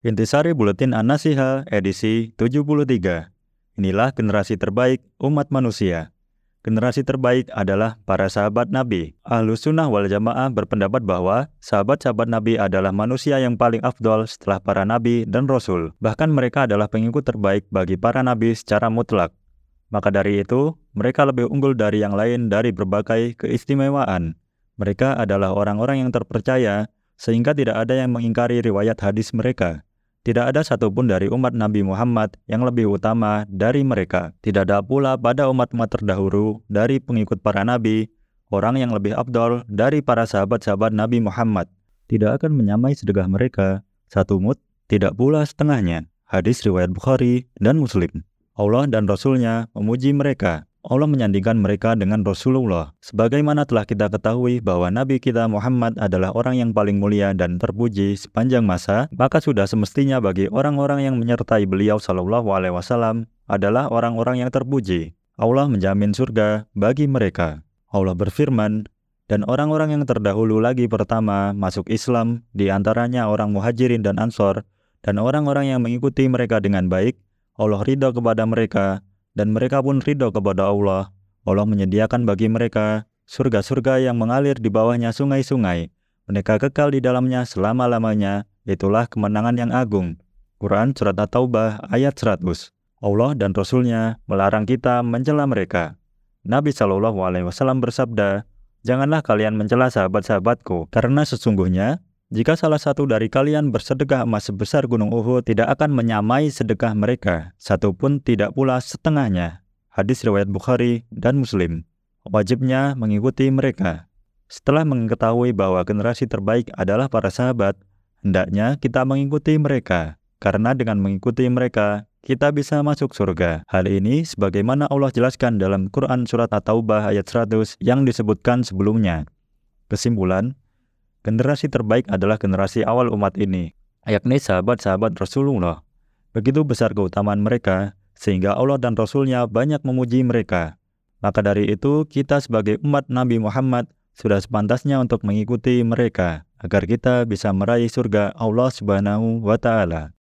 Intisari Buletin An-Nasiha edisi 73. Inilah generasi terbaik umat manusia. Generasi terbaik adalah para sahabat Nabi. Ahlus sunnah wal jamaah berpendapat bahwa sahabat-sahabat Nabi adalah manusia yang paling afdol setelah para Nabi dan Rasul. Bahkan mereka adalah pengikut terbaik bagi para Nabi secara mutlak. Maka dari itu, mereka lebih unggul dari yang lain dari berbagai keistimewaan. Mereka adalah orang-orang yang terpercaya, sehingga tidak ada yang mengingkari riwayat hadis mereka. Tidak ada satupun dari umat Nabi Muhammad yang lebih utama dari mereka. Tidak ada pula pada umat-umat terdahulu dari pengikut para nabi, orang yang lebih abdol dari para sahabat-sahabat Nabi Muhammad. Tidak akan menyamai sedekah mereka, satu mut, tidak pula setengahnya. Hadis riwayat Bukhari dan Muslim. Allah dan Rasulnya memuji mereka Allah menyandingkan mereka dengan Rasulullah. Sebagaimana telah kita ketahui bahwa Nabi kita Muhammad adalah orang yang paling mulia dan terpuji sepanjang masa, maka sudah semestinya bagi orang-orang yang menyertai beliau Shallallahu Alaihi Wasallam adalah orang-orang yang terpuji. Allah menjamin surga bagi mereka. Allah berfirman, dan orang-orang yang terdahulu lagi pertama masuk Islam, di antaranya orang muhajirin dan ansor, dan orang-orang yang mengikuti mereka dengan baik, Allah ridho kepada mereka dan mereka pun ridho kepada Allah. Allah menyediakan bagi mereka surga-surga yang mengalir di bawahnya sungai-sungai. Mereka kekal di dalamnya selama-lamanya. Itulah kemenangan yang agung. Quran Surat At-Taubah ayat 100. Allah dan Rasulnya melarang kita mencela mereka. Nabi Shallallahu Alaihi Wasallam bersabda, Janganlah kalian mencela sahabat-sahabatku, karena sesungguhnya jika salah satu dari kalian bersedekah emas sebesar gunung Uhud, tidak akan menyamai sedekah mereka, satupun tidak pula setengahnya. Hadis riwayat Bukhari dan Muslim. Wajibnya mengikuti mereka. Setelah mengetahui bahwa generasi terbaik adalah para sahabat, hendaknya kita mengikuti mereka, karena dengan mengikuti mereka, kita bisa masuk surga. Hal ini sebagaimana Allah jelaskan dalam Quran Surat At-Taubah ayat 100 yang disebutkan sebelumnya. Kesimpulan, Generasi terbaik adalah generasi awal umat ini, yakni sahabat-sahabat Rasulullah. Begitu besar keutamaan mereka, sehingga Allah dan Rasulnya banyak memuji mereka. Maka dari itu, kita sebagai umat Nabi Muhammad sudah sepantasnya untuk mengikuti mereka, agar kita bisa meraih surga Allah Subhanahu wa Ta'ala.